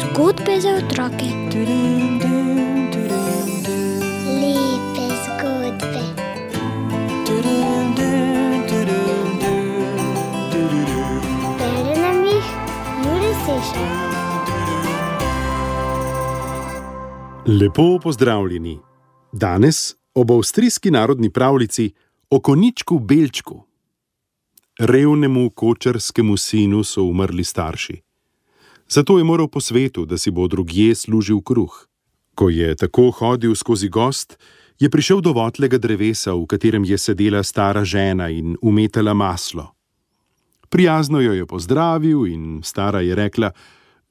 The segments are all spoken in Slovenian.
Zgodbe za otroke. Lepe zgodbe. Bere nam jih Juri Sešar. Lepo pozdravljeni. Danes ob avstrijski narodni pravljici o koničku Belčku. Revnemu kočarskemu sinu so umrli starši. Zato je moral po svetu, da si bo drugje služil kruh. Ko je tako hodil skozi gost, je prišel do votlega drevesa, v katerem je sedela stara žena in umetala maslo. Prijazno jo je pozdravil in stara je rekla: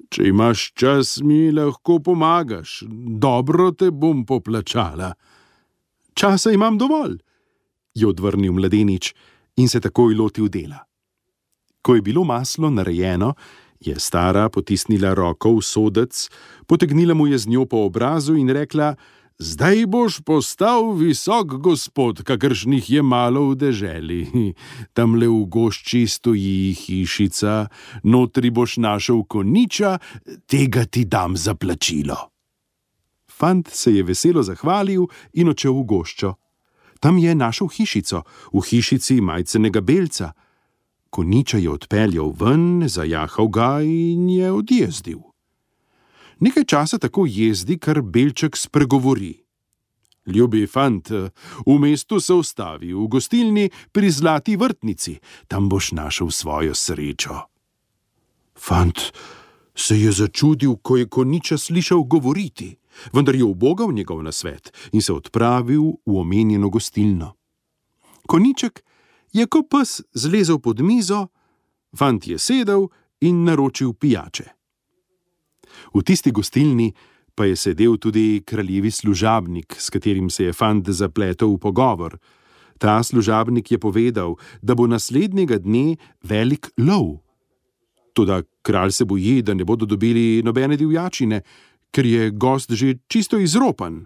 Če imaš čas, mi lahko pomagaš, dobro te bom poplačala. Časa imam dovolj, je odvrnil mladenič in se takoj lotil dela. Ko je bilo maslo narejeno, je stara potisnila roko v sodec, potegnila mu je z njo po obrazu in rekla: Zdaj boš postal visok gospod, kakršnih je malo v deželi. Tam le v gošči stoji hišica, notri boš našel koniča, tega ti dam za plačilo. Fant se je veselo zahvalil in odšel v goščo. Tam je našel hišico, v hišici majcenega belca. Koniča je odpeljal ven, zajahal ga in je odjezdil. Nekaj časa tako jezdi, kar belček spregovori. Ljubi fant, v mestu se ustavi, v gostilni pri zlati vrtnici, tam boš našel svojo srečo. Fant se je začudil, ko je koniča slišal govoriti, vendar je ubogal njegov nasvet in se odpravil v omenjeno gostilno. Koniček je kot pes zlezel pod mizo, fant je sedel in naročil pijače. V tisti gostilni pa je sedel tudi kraljevi služabnik, s katerim se je fant zapletel v pogovor. Ta služabnik je povedal, da bo naslednjega dne velik lov. Toda kralj se boji, da ne bodo dobili nobene divjačine, ker je gost že čisto izropan.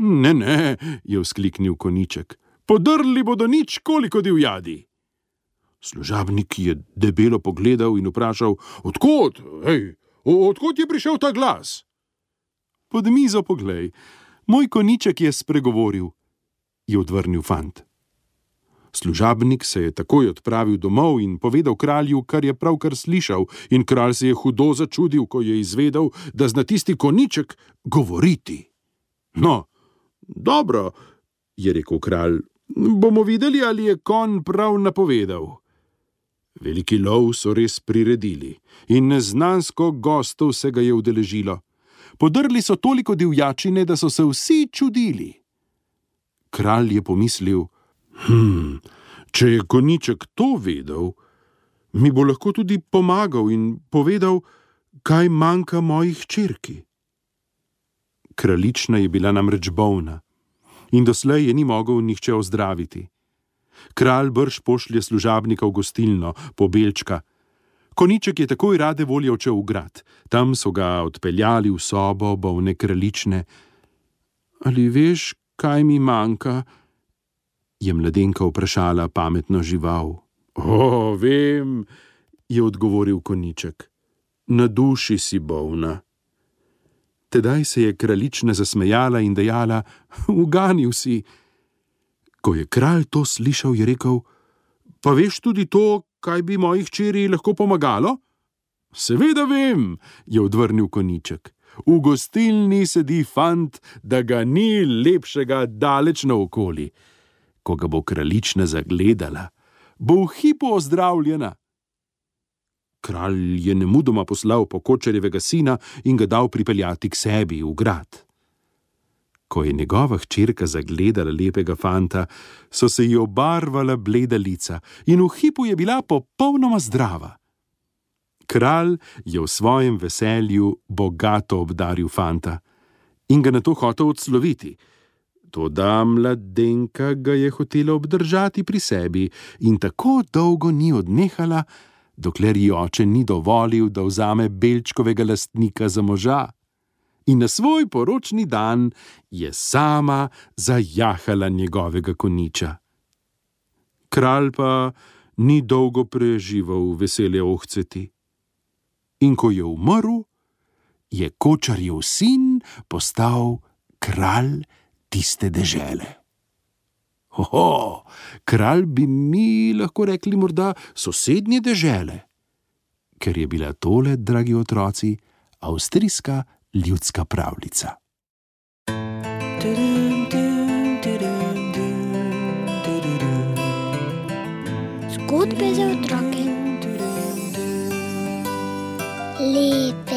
Ne, ne, je vzkliknil koniček, podrli bodo nič, koliko divjadi. Služabnik je debelo pogledal in vprašal: Odkot, hej, odkot je prišel ta glas? Pod mizo poglej, moj koniček je spregovoril, je odvrnil fant. Služabnik se je takoj odpravil domov in povedal kralju, kar je pravkar slišal, in kralj se je hudo začudil, ko je izvedel, da zna tisti koniček govoriti. No, dobro, je rekel kralj, bomo videli, ali je kon prav napovedal. Veliki lov so res priredili in neznansko gostov se ga je udeležilo. Podrli so toliko divjačine, da so se vsi čudili. Kralj je pomislil: Hm, če je koniček to vedel, mi bo lahko tudi pomagal in povedal, kaj manjka mojih črki. Kraljična je bila namreč bolna in doslej je ni mogel nihče ozdraviti. Kralj brž pošlje služabnika v gostilno, pobelčka. Koniček je takoj rade volje odšel v grad, tam so ga odpeljali v sobo bolne kraljične. Ali veš, kaj mi manjka? Je mladenka vprašala pametno žival. O, vem, je odgovoril koniček. Na duši si bolna. Tedaj se je kraljična zasmejala in dejala: Uganil si. Ko je kralj to slišal, je rekel: Pa veš tudi to, kaj bi moji hčeri lahko pomagalo? Seveda vem, je odvrnil koniček. V gostilni sedi fant, da ga ni lepšega daleč naokoli. Ko ga bo kraljična zagledala, bo v hipu ozdravljena. Kralj je nemudoma poslal pokočarjevega sina in ga dal pripeljati k sebi v grad. Ko je njegova hčerka zagledala lepega fanta, so se ji obarvala bleda lica in v hipu je bila popolnoma zdrava. Kralj je v svojem veselju bogato obdaril fanta in ga na to hotel odsloviti. Toda mladenka ga je hotela obdržati pri sebi in tako dolgo ni odnehala, dokler ji oče ni dovolil, da vzame belčkovega lastnika za moža. In na svoj poročni dan je sama zajahala njegovega koniča. Kralj pa ni dolgo preživel veselje ohceti. In ko je umrl, je kočarjev sin postal kralj tiste dežele. Oho, kralj bi mi lahko rekli morda sosednje dežele, ker je bila tole, dragi otroci, avstrijska ljudska pravljica. Zgodbe za otroke. Lep